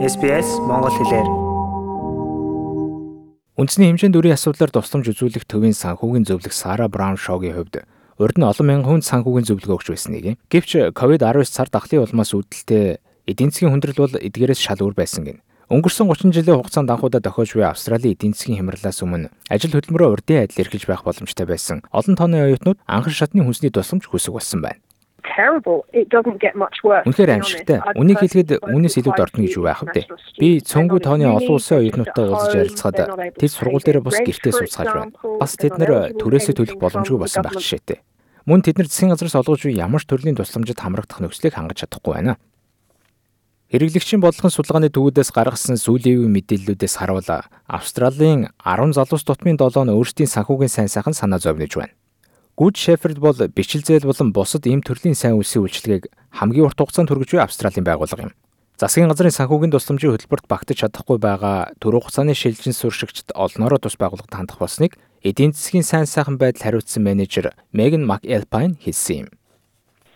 SBS Монгол хэлээр Үндэсний хэмжээнд өрийн асуудлаар тусламж үзүүлэх төвийн санхүүгийн зөвлөх Сара Браун шоугийн хувьд урд нь олон мянган хүнд санхүүгийн зөвлөгөө өгч байсныг. Гэвч COVID-19 цар тахлын улмаас үүдэлтэй эдийн засгийн хүндрэл бол эдгээрээс шал өөр байсан гин. Өнгөрсөн 30 жилийн хугацаанд анхудаа тохиож буй Австралийн эдийн засгийн хямралаас өмнө ажил хөдөлмөрөө урдын адил эрхэлж байх боломжтой байсан. Олон тооны оюутнууд анхан шатны хүнсний тусламж хүсэх болсон байна Үнэхээр аимшигтай. Үнийг хэлэхэд үүнээс илүү дортно гэж юу байх вэ? Би цөөнгүй тооны олон улсын оюутнуудтай уулзаж ярилцахад тэд сургууль дээр бус гэртээ сууцгааж байна. Бас тэд нэр түрээсээ төлөх боломжгүй болсон байх жишээтэй. Мөн тэд нар засгийн газраас олгож буй ямар ч төрлийн тусламжид хамрагдах нөхцөлийг хангаж чадахгүй байна. Хэрэглэгчийн бодлогын судалгааны төвүүдээс гаргасан сүүлийн үеийн мэдээллүүдээс харуул Австралийн 10 залуус тутмын 7 нь өөрсдийн санхүүгийн сайн сайхан санаа зовниж байна. Гүд Шеферд бол бичил зээл болон бусад ийм төрлийн сайн үлсийн үйлчлэгийг хамгийн урт хугацаанд хүргэж буй Австралийн байгууллага юм. Засгийн газрын санхүүгийн тусламжийн хөтөлбөрт багтаж чадахгүй байгаа төрөө хугацааны шилжин суршигчд олноороо тус байгууллагад хандах болсныг эдийн засгийн сайн сайхан байдал хариуцсан менежер Меган Макэлпайн хэлсэн юм.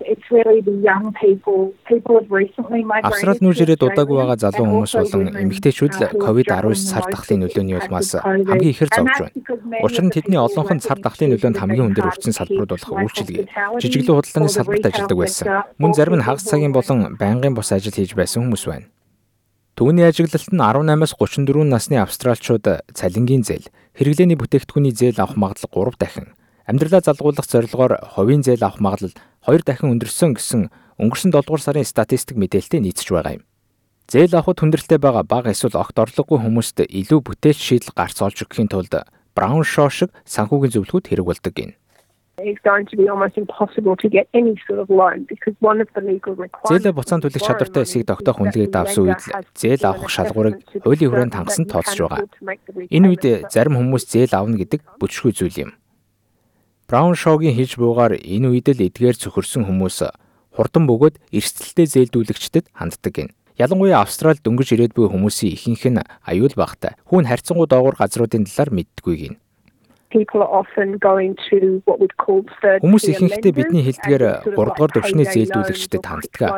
It's really the young people. People have recently migrated. Австрал нүүжрээд удаагүй байгаа залуу хүмүүс болон эмэгтэйчүүд л COVID-19 цар тахлын нөлөөний улмаас хамгийн ихээр зовж байна. Учир нь тэдний олонх нь цар тахлын нөлөөнд хамгийн өндөр өртсөн салбарууд болох үйлчилгээ, жижиглэн худалдааны салбарт ажилладаг байсан. Мөн зарим нь хагас цагийн болон байнгын бос ажил хийж байсан хүмүүс байна. Түүний ажиглалт нь 18-аас 34 насны австралчууд цалингийн зээл, хэрэглээний бүтээгдэхүүний зээл авах магадлал 3 дахин Амьдралаа залгуулах зорилгоор хувийн зээл авах магадлал 2 дахин өндөрсөн гэсэн өнгөрсөн 7 дугаар сарын статистик мэдээлэлтэй нийцж байгаа юм. Зээл авахд хүндрэлтэй байгаа бага эсвэл огт орлогогүй хүмүүст илүү бүтээч шийдэл гарц олж өгөхийн тулд Браун Шоу шиг санхүүгийн зөвлөгөөд хэрэг болдог гин. It's going to be almost impossible to get any sort of loan because one of the legal requirements Зээл буцаан төлөх чадвартай эсийг тогтоох үнэлгээг давсан үед зээл авах шалгуурыг хуулийн хүрээнд хангасан тооцож байгаа. Энэ үед зарим хүмүүс зээл авна гэдэг бүжгүй зүйл юм. Браун шоугийн хийж буугаар энэ үед л эдгээр цөхөрсөн хүмүүс хурдан бөгөөд эрсдэлтэй зээлдүүлэгчдэд ханддаг гин. Ялангуяа Австралид дөнгөж ирээд буй хүмүүсийн ихэнх нь аюул багтай. Хүүн харьцангуй доогуур газруудын талаар мэддэггүй гин Хүмүүс ихэнхдээ бидний хэлдгээр 3 дугаар төвшний зээлдүүлэгчдэд ханддаг.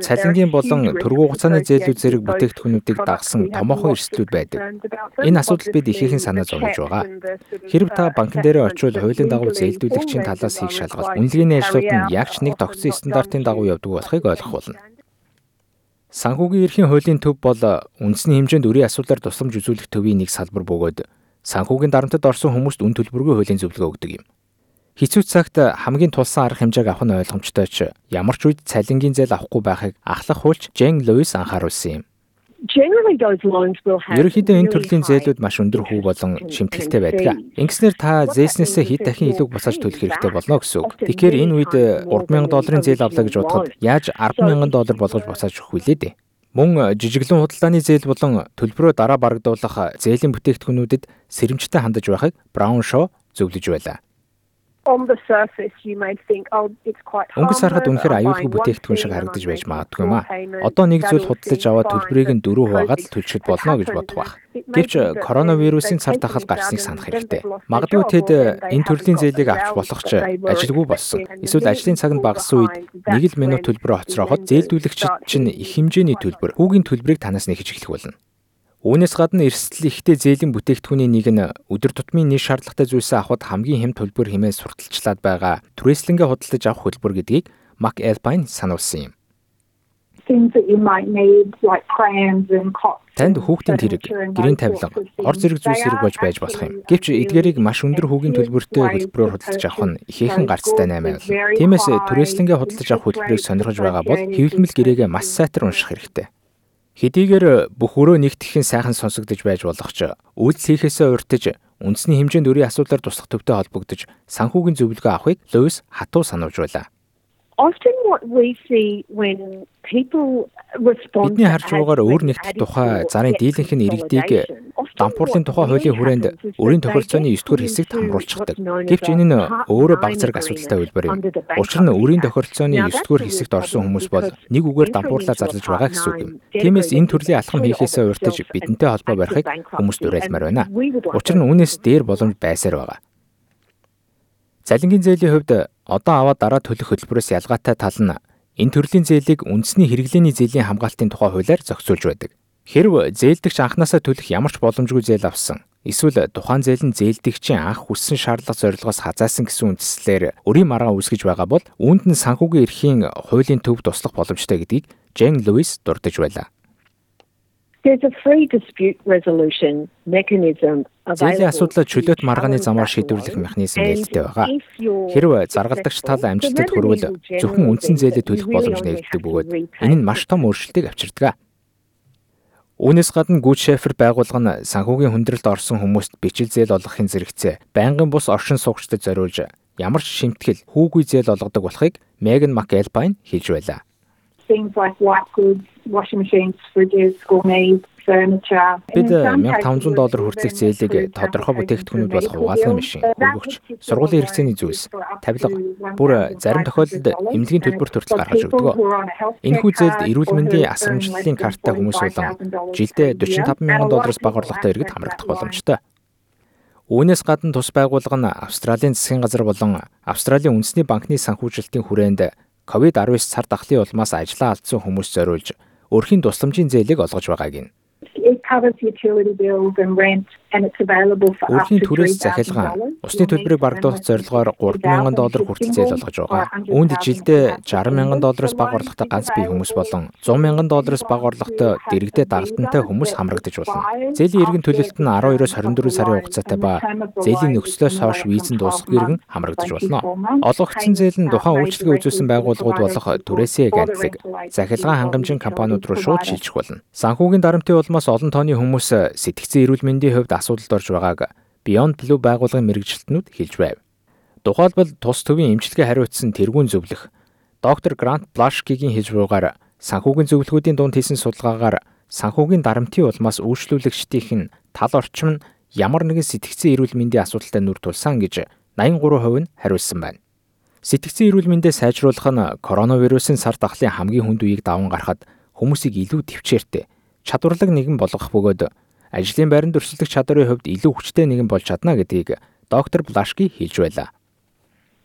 Цалингийн болон төргүү хугацааны зээлүүд зэрэг бүтээгдэхүүнүүдийг дагсан томоохон эрсдлүүд байдаг. Энэ асуудал бид ихээхэн санаа зовж байгаа. Хэрв та банкн дээр очивол хуулийн дагуу зээлдүүлэгчийн талаас хийх шалгалт, үнэлгээний ажлууд нь яг ч нэг тогтсон стандартын дагуу явдаг болохыг ойлгох болно. Санхүүгийн эрхийн хуулийн төв бол үндэсний хэмжээнд өрийн асуудлаар тусламж үзүүлэх төвийн нэг салбар бөгөөд санхүүгийн дарамтад орсон хүмүүст үн төлбөргүй хуулийн зөвлөгөө өгдөг юм. Хэцүү цагт хамгийн тулсан арга хэмжээг авах нь ойлгомжтой ч ямар ч үед цалингийн зээл авахгүй байхыг ахлах хуульч Жен Луис анхааруулсан юм. Ерөнхийдөө энэ төрлийн зээлүүд маш өндөр хүү болон шимтгэлтэй байдаг. Ингэснээр та зээснээсээ хэд дахин илүү буцааж төлөх хэрэгтэй болно гэсэн үг. Тэгэхээр энэ үед 3000 долларын зээл авлаа гэж бодоход яаж 100000 доллар болгож буцааж өгөх вүлээ дээ. Мөн жижиглэн худалдааны зээл болон төлбөрөө дараа барагдуулах зээлийн бүтээгдэхүүнүүдэд сэрэмжтэй хандаж байхыг Браун Шоу зөвлөж байлаа. Өнгөс харахад үнэхээр аюулгүй бүтээгдэхүүн шиг харагдаж байж магадгүй маа. Одоо нэг зүйл худалдаж аваад төлбөрийг нь дөрөв хуваагаад л төлчөд болно гэж бодох байх. Гэвч коронавирусын цар тахал гарсныг санах хэрэгтэй. Магадгүй тэд энэ төрлийн зээлийг авч болох ч ажилгүй болсон. Эсвэл ажлын цаг нь багассан үед нэг л минут төлбөрөө хоцрооход зээлдүүлэгчид чинь их хэмжээний төлбөр, хүүгийн төлбөрийг танаас нэхэж эхлэх болно. Үүнээс гадна эрсдэл ихтэй зээлийн бүтээгдэхүүний нэг нь өдөр тутмын нийт шаардлагатай зүйлсээ авахд хамгийн хэм төлбөр хэмээн сурталчлаад байгаа түрээслэнгээ худалдаж авах хөтөлбөр гэдгийг Mac Alpine сануулсан юм. Танд хүүхдийн тэрэг, гэрийн тавилга, ор зэрэг зүйлс хэрэг болж байж болох юм. Гэвч эдгээрийг маш өндөр хүүгийн төлбөртэй хөтөлбөрөөр худалдаж авах нь ихээхэн гарцтай 8 байв. Тиймээс түрээслэнгээ худалдаж авах хөтөлбөрийг сонирхож байгаа бол хэвлэмэл гэрээгээ маш сайтар унших хэрэгтэй. Хэдийгээр бүх өрөө нэгтгэхийн сайхан сонсогдож байж болох ч үйлдэл хийхээсээ урьдчилж үндэсний хэмжээнд өрийн асуудлаар туслах төвтэй холбогдож санхүүгийн зөвлөгөө авахыг Луис хатуу сануулж байлаа. Often what we see when people respond Бидний харж байгаагаар өөр нэгдэх тухай зарын дийлэнх нь иргэдийг дампуурлын тухай хуулийн хүрээнд өрийн тохиролцооны 9 дугаар хэсэгт хамруулчихдаг. Гэвч энэ нь өөрөө баг зэрэг асуудалтай хэлбэр юм. Учир нь өрийн тохиролцооны 9 дугаар хэсэгт орсон хүмүүс бол нэг үгээр дампуурлаа зарлаж байгаа гэсэн үг юм. Тиймээс энэ төрлийн алхам хийхээсээ урьдчилж бидэнтэй холбоо барихыг хүмүүст уриалмаар байна. Учир нь үүнээс дээр боломж байсаар байгаа. Залингийн зээлийн хувьд одоо аваад дараа төлөх хөтөлбөрөөс ялгаатай тал нь энэ төрлийн зээлийг үндэсний хэрэглээний зээлийн хамгаалтын тухай хуулиар зохицуулж байдаг. Хэрв зээлдэгч анханасаа төлөх ямар ч боломжгүй зээл авсан эсвэл тухайн зээл нь зээлдэгчийн анх хүссэн шаардлага зорилгоос хазаасан гэсэн үндслээр өрийн маргаан үүсгэж байгаа бол үүнд нь санхүүгийн эрхийн хуулийн төв туслах боломжтой гэдгийг Жен Луис дурдж байлаа. There's a free dispute resolution mechanism Зээлийн асуудлаа чөлөөт маргааны замаар шийдвэрлэх механизм нээлттэй байгаа. Хэрвээ заргалдагч тал амжилтад хүрвэл зөвхөн үндсэн зээлээ төлөх боломж нэгддэг бөгөөд энэ нь маш том өөрчлөлтийг авчирдаг. Үүнээс гадна Good Shepherd байгууллага нь санхүүгийн хүндрэлд орсон хүмүүст бичил зээл олгохын зэрэгцээ байнгын бус оршин суугчдад зориулж ямар ч шимтгэл хүүгүй зээл олгодог болохыг Megan McAlpine хэлж байлаа. things like white goods, washing machines, fridges, gourmet. Бид 1500 доллар хүртэлх зээлийг тодорхой бүтээгдэхүүнүүд болох угаалгын машин, хөргөгч, сургуулийн хэрэгцээний зүйлс, тавилга, бүр зарим тохиолдолд эмнэлгийн төлбөр төртөл гаргаж өгдөг. Энэхүү зээлд эрүүл мэндийн асрамжлалын карттай хүмүүс болон жилдээ 45 мянган доллараас бага орлоготой иргэд хамрагдах боломжтой. Үүнээс гадна тус байгууллага нь Австралийн засгийн газар болон Австралийн үндэсний банкны санхүүжилтийн хүрээнд COVID-19 цар тахлын улмаас ажлаа алдсан хүмүүс зориулж өрхийн тусламжийн зээлийг олгож байгааг нь covers utility bills and rent and it's available for up to түрээс захилгаан усны төлбөрийг багдуулах зорилгоор 3000 доллар хүртэл зээл олгож байгаа. Үүнд жилдээ 60000 доллараас бага орлоготой ганц бие хүмүүс болон 100000 доллараас бага орлоготой дэрэгдээ дагалдантай хүмүүс хамрагдаж болно. Зээлийн иргэн төлөлт нь 12-оос 24 сарын хугацаатай ба зээлийн нөхцлөөс хойш визэнд дуусах иргэн хамрагдаж болно. Олгогдсон зээл нь тухайн үйлчлэгээ үзүүлсэн байгууллагууд болох түрээсээ ганцлаг захилгаан хангамжийн компаниуд руу шууд шилжих болно. Санхүүгийн дарамтын улмаас олон тооны хүмүүс сэтгцэн эрүүл мэндийн хувьд асуудалд орж байгааг Beyond Blue байгууллагын мэрэгжилтнүүд хэлж байв. Тухайлбал тус төвийн эмчилгээ хариуцсан тэргүүн зөвлөх доктор Грант Блашкигийн хэлж буйгаар санхүүгийн зөвлөгөөдийн дунд хийсэн судалгаагаар санхүүгийн дарамтын улмаас үйлчлүүлэгчдийн тал орчим нь ямар нэгэн сэтгцэн эрүүл мэндийн асуудалтай нүр тулсан гэж 83% нь хариулсан байна. Сэтгцэн эрүүл мэндээ сайжруулах нь коронавирусын сар дахлын хамгийн хүнд үеийг даван гарахад хүмүүсийг илүү төвчээртэй чадварлаг нэгэн болгох бөгөөд ажлын байранд өрсөлдөх чадрын хувьд илүү хүчтэй нэгэн болж чадна гэдгийг доктор Блашки хэлж байлаа.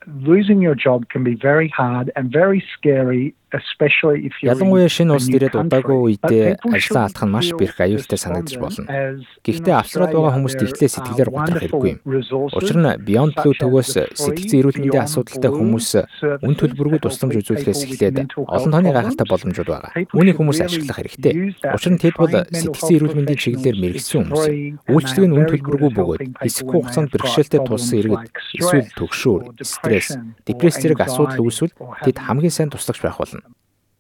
losing your job can be very hard and very scary Ялангуяа шинэ улс ирээд удаагүй үедээ ажлаа алдах нь маш бэрх аюултай санагдаж болно. Гэхдээ австрал байгаа хүмүүст ихлээ сэтгэлээр готрох хэрэггүй юм. Учир нь Beyond Blue төвөөс сэтгцэн эрүүл мэндийн асуудалтай хүмүүс үн төлбөргүй тусламж үзүүлэхээс эхлээд олон тооны гайхалтай боломжууд байгаа. Үүнийг хүмүүс ашиглах хэрэгтэй. Учир нь тэд бол сэтгцэн эрүүл мэндийн чиглэлээр мэрэгсэн хүмүүс. Үйлчлэг нь үн төлбөргүй бөгөөд хэсэггүй хугацаанд бэрхшээлтэй тулсан иргэд эсвэл төгшөөр, стресс, депресс зэрэг асуудал үүсвэл тэд хамгийн сайн туслагч байх болно.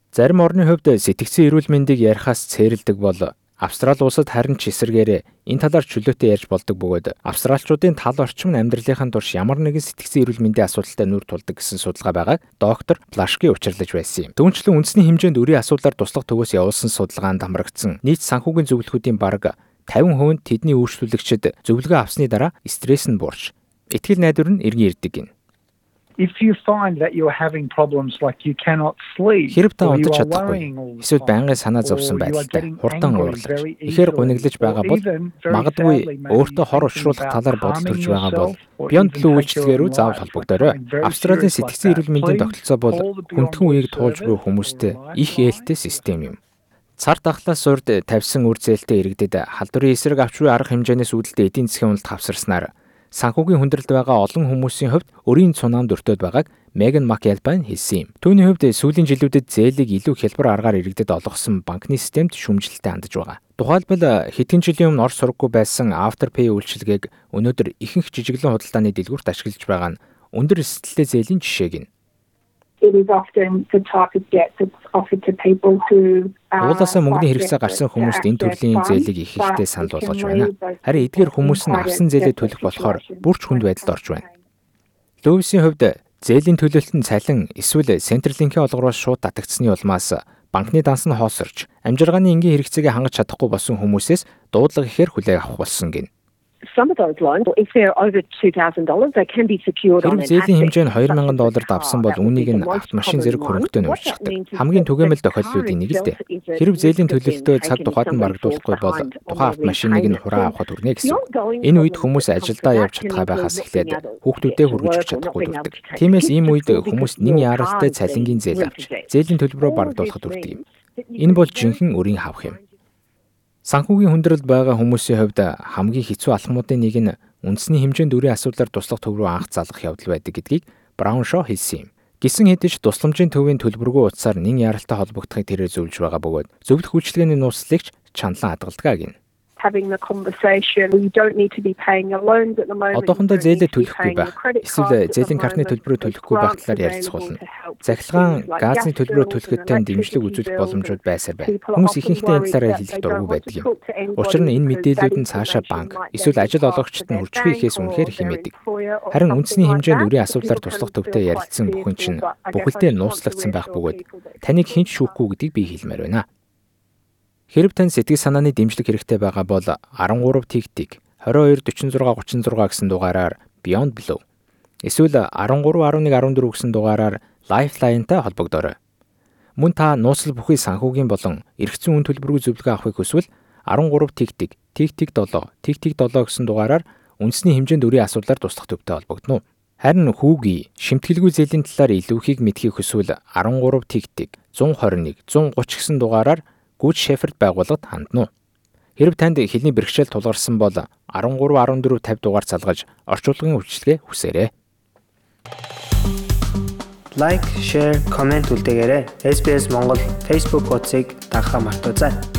Зарим орны хувьд сэтгцэн эрүүл мэндийг ярихаас цээрэлдэг бол Австрали улсад харин ч эсэргээрээ энэ талаар чөлөөтэй ярьж болдог бөгөөд австралчуудын тал орчим нь амьдралынхаа турш ямар нэгэн сэтгцэн эрүүл мэндийн асуудалтай нүр тулдаг гэсэн судалгаа байгааг доктор Плашки учирлаж байсан юм. Түүнчлэн үндэсний хэмжээнд өрийн асуудлаар туслах төвөөс явуулсан судалгаанд хамрагдсан нийт санхүүгийн зөвлөхүүдийн бараг 50% нь тэдний үйлчлүүлэгчид зөвлөгөө авсны дараа стресс нь буурч итгэл найдвар нь эргэн ирдэг гин. If you find that you're having problems like you cannot sleep Хэрв та are чадахгүй эсвэл байнгын санаа зовсон you are байдалтай хурдан уурлаж ихээр гуниглаж байгаа бол магадгүй өөртөө хор учруулах талаар harming төрж байгаа бол Blue take үйлчлэгээр own заавал холбогдорой. Австралийн сэтгцэн эрүүл мэндийн тогтолцоо бол хүндхэн үеийг туулж буй for их ээлтэй систем юм. Цар тахлаас урд тавьсан үр зээлтэй иргэдэд халдварын эсрэг авч буй арга хэмжээнээс үүдэлтэй эдийн засгийн уналт хавсарснаар санхүүгийн хүндрэлд байгаа олон хүмүүсийн хувьд өрийн цунаанд өртөөд байгааг Меган Макэлбайн хэлсэн юм. Түүний хувьд сүүлийн жилүүдэд зээлийг илүү хялбар аргаар иргэдэд олгосон банкны системд шүмжилттэй хандж байгаа. Тухайлбал хэдхэн жилийн өмнө ор сургаггүй байсан Afterpay үйлчилгээг өнөөдөр ихэнх жижиглэн худалдааны дэлгүүрт ашиглаж байгаа нь өндөр эсэлттэй зээлийн жишээг нь. It is often the type of debt that's offered to people who Уулаасаа мөнгөний хэрэгцээ гарсан хүмүүст энэ төрлийн зээлийг их ихтэй санал болгож байна. Харин эдгээр хүмүүс нь авсан зээлээ төлөх болохоор бүрч хүнд байдалд орж байна. Лүвисийн хувьд зээлийн төлөлт нь цалин эсвэл Centrelink-ийн олгороос шууд татагдсны улмаас банкны данс нь хоосорч амжиргааны энгийн хэрэгцээгээ хангаж чадахгүй болсон хүмүүсээс дуудлага ихээр хүлээг авах болсон гин. Some of those loans, if they're over $2,000, they can be secured on an зээлийн хэмжээ нь asset. 2000 долларт авсан бол үүнийг нь автомашин зэрэг хөрөнгөтэй нь уучдаг. Хамгийн түгээмэл тохиолдлуудын нэг л дээ. Хэрэг зээлийн төлөлтөө цаг тухайд нь барагдуулахгүй бол тухайн автомашиныг нь хураа авахд хүрнэ гэсэн. Энэ үед хүмүүс ажилдаа явж чадхаа байхаас эхлээд хүүхдүүдээ өгч чадахгүй дурдаг. Тиймээс ийм үед хүмүүс нэн яралтай цалингийн зээл авч зээлийн төлбөрөөр барагдуулахад хүрдэг юм. Энэ бол жинхэнэ өрийн хавх юм. Санхүүгийн хүндрэлд байгаа хүмүүсийн хувьд хамгийн хэцүү алхмуудын нэг нь үндэсний хэмжээнд өрийн асуудлаар туслах төв рүү анх залгах явдал байдаг гэдгийг Браун Шоу хэлсэн юм. Гисэн хэдиж тусламжийн төвийн төлбөргүй утсаар нэн яралтай холбогдохыг тэрээр зөвлөж байгаа бөгөөд зөвлөх үйлчилгээний нууцлагч чанлан хадгалдаг гин having the conversation. You don't need to be paying your loans at the moment. Одоохондоо зээлээ төлөхгүй байх. Эсвэл зээлийн картны төлбөрөө төлөхгүй байх талаар ярилцах болно. Захилгаан газны төлбөрөө төлөхөд тань дэмжлэг үзүүлэх боломжууд байсаар байна. Хүмүүс ихэнхдээ энэ талаараа хэлэх дургүй байдаг юм. Учир нь энэ мэдээллүүд нь цаашаа банк эсвэл ажил олгогчид нь үржихүй ихээс үнэхээр хэмээдэг. Харин үндэсний хэмжээнд үрийн асуудлаар туслах төвтэй ярилцсан бүхэн чинь бүхэлдээ нууцлагдсан байх бөгөөд таныг хинч шүүхгүй гэдгийг би хэлмээр байна. Хэрв тань сэтгэл санааны дэмжлэг хэрэгтэй байгаа бол 13 тигтиг 22 46 36 гэсэн дугаараар Beyond Blue эсвэл 13 11 14 гэсэн дугаараар Lifeline-тай холбогдорой. Мөн та нууцлал бүхий санхүүгийн болон зүйн үн төлбөргүй зөвлөгөө авахыг хүсвэл 13 тигтиг тигтиг 7 тигтиг 7 гэсэн дугаараар үндэсний хэмжээнд өрийн асуудлаар туслах төвтэй холбогдно. Харин хүүгийн шимтгэлгүй зээлийн талаар илүү ихийг мэдхийг хүсвэл 13 тигтиг 121 130 гэсэн дугаараар гүйж шеферд байгууллагад хандна уу? Хэрв танд хэлний бэрхшээл тулгарсан бол 13 14 50 дугаар залгаж орчуулгын үйлчилгээ хүсээрэй. Лайк, шеэр, комент үлдээгээрэй. SBS Монгол Facebook хуудсыг дагахаа мартаоцай.